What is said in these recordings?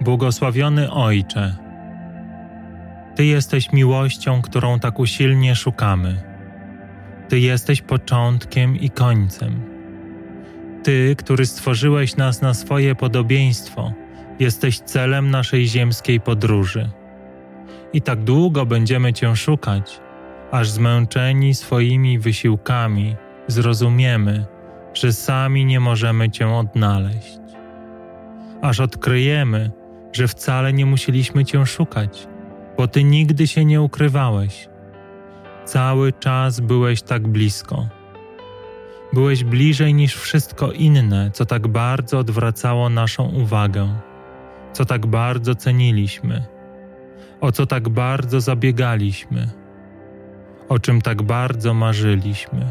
Błogosławiony Ojcze, Ty jesteś miłością, którą tak usilnie szukamy. Ty jesteś początkiem i końcem. Ty, który stworzyłeś nas na swoje podobieństwo, jesteś celem naszej ziemskiej podróży. I tak długo będziemy Cię szukać, aż zmęczeni swoimi wysiłkami zrozumiemy, że sami nie możemy Cię odnaleźć. Aż odkryjemy, że wcale nie musieliśmy Cię szukać, bo Ty nigdy się nie ukrywałeś. Cały czas byłeś tak blisko. Byłeś bliżej niż wszystko inne, co tak bardzo odwracało naszą uwagę, co tak bardzo ceniliśmy, o co tak bardzo zabiegaliśmy, o czym tak bardzo marzyliśmy.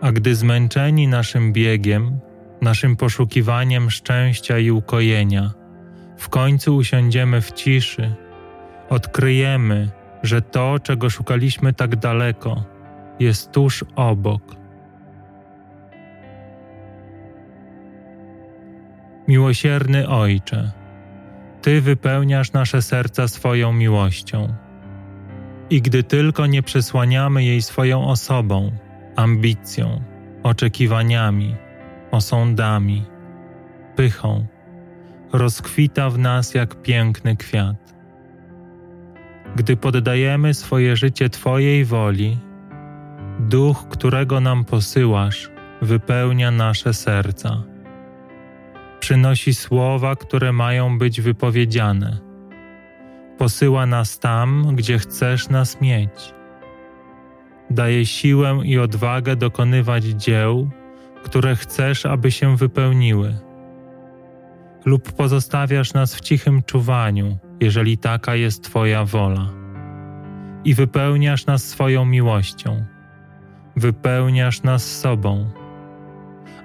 A gdy zmęczeni naszym biegiem, naszym poszukiwaniem szczęścia i ukojenia, w końcu usiądziemy w ciszy, odkryjemy, że to, czego szukaliśmy tak daleko, jest tuż obok. Miłosierny Ojcze, Ty wypełniasz nasze serca swoją miłością. I gdy tylko nie przesłaniamy jej swoją osobą, ambicją, oczekiwaniami, osądami, pychą, rozkwita w nas jak piękny kwiat. Gdy poddajemy swoje życie Twojej woli, duch, którego nam posyłasz, wypełnia nasze serca. Przynosi słowa, które mają być wypowiedziane. Posyła nas tam, gdzie chcesz nas mieć. Daje siłę i odwagę dokonywać dzieł, które chcesz, aby się wypełniły. Lub pozostawiasz nas w cichym czuwaniu, jeżeli taka jest Twoja wola. I wypełniasz nas swoją miłością, wypełniasz nas sobą.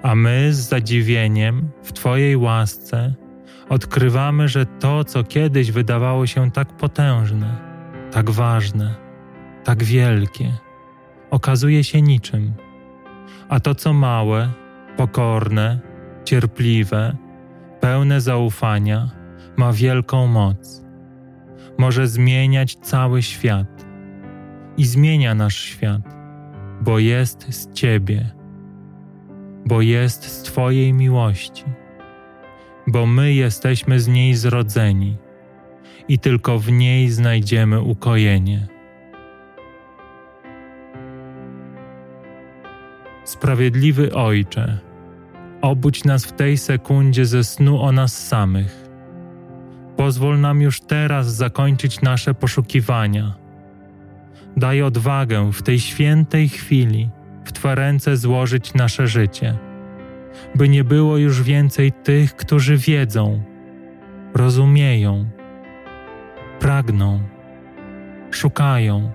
A my z zadziwieniem w Twojej łasce odkrywamy, że to, co kiedyś wydawało się tak potężne, tak ważne, tak wielkie, okazuje się niczym a to, co małe, pokorne, cierpliwe, pełne zaufania, ma wielką moc. Może zmieniać cały świat i zmienia nasz świat, bo jest z Ciebie, bo jest z Twojej miłości, bo my jesteśmy z niej zrodzeni i tylko w niej znajdziemy ukojenie. Sprawiedliwy Ojcze, obudź nas w tej sekundzie ze snu o nas samych. Pozwól nam już teraz zakończyć nasze poszukiwania. Daj odwagę w tej świętej chwili w Twe ręce złożyć nasze życie, by nie było już więcej tych, którzy wiedzą, rozumieją, pragną, szukają,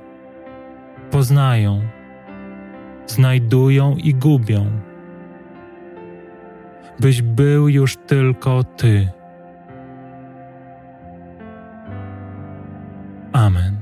poznają znajdują i gubią. Byś był już tylko Ty. Amen.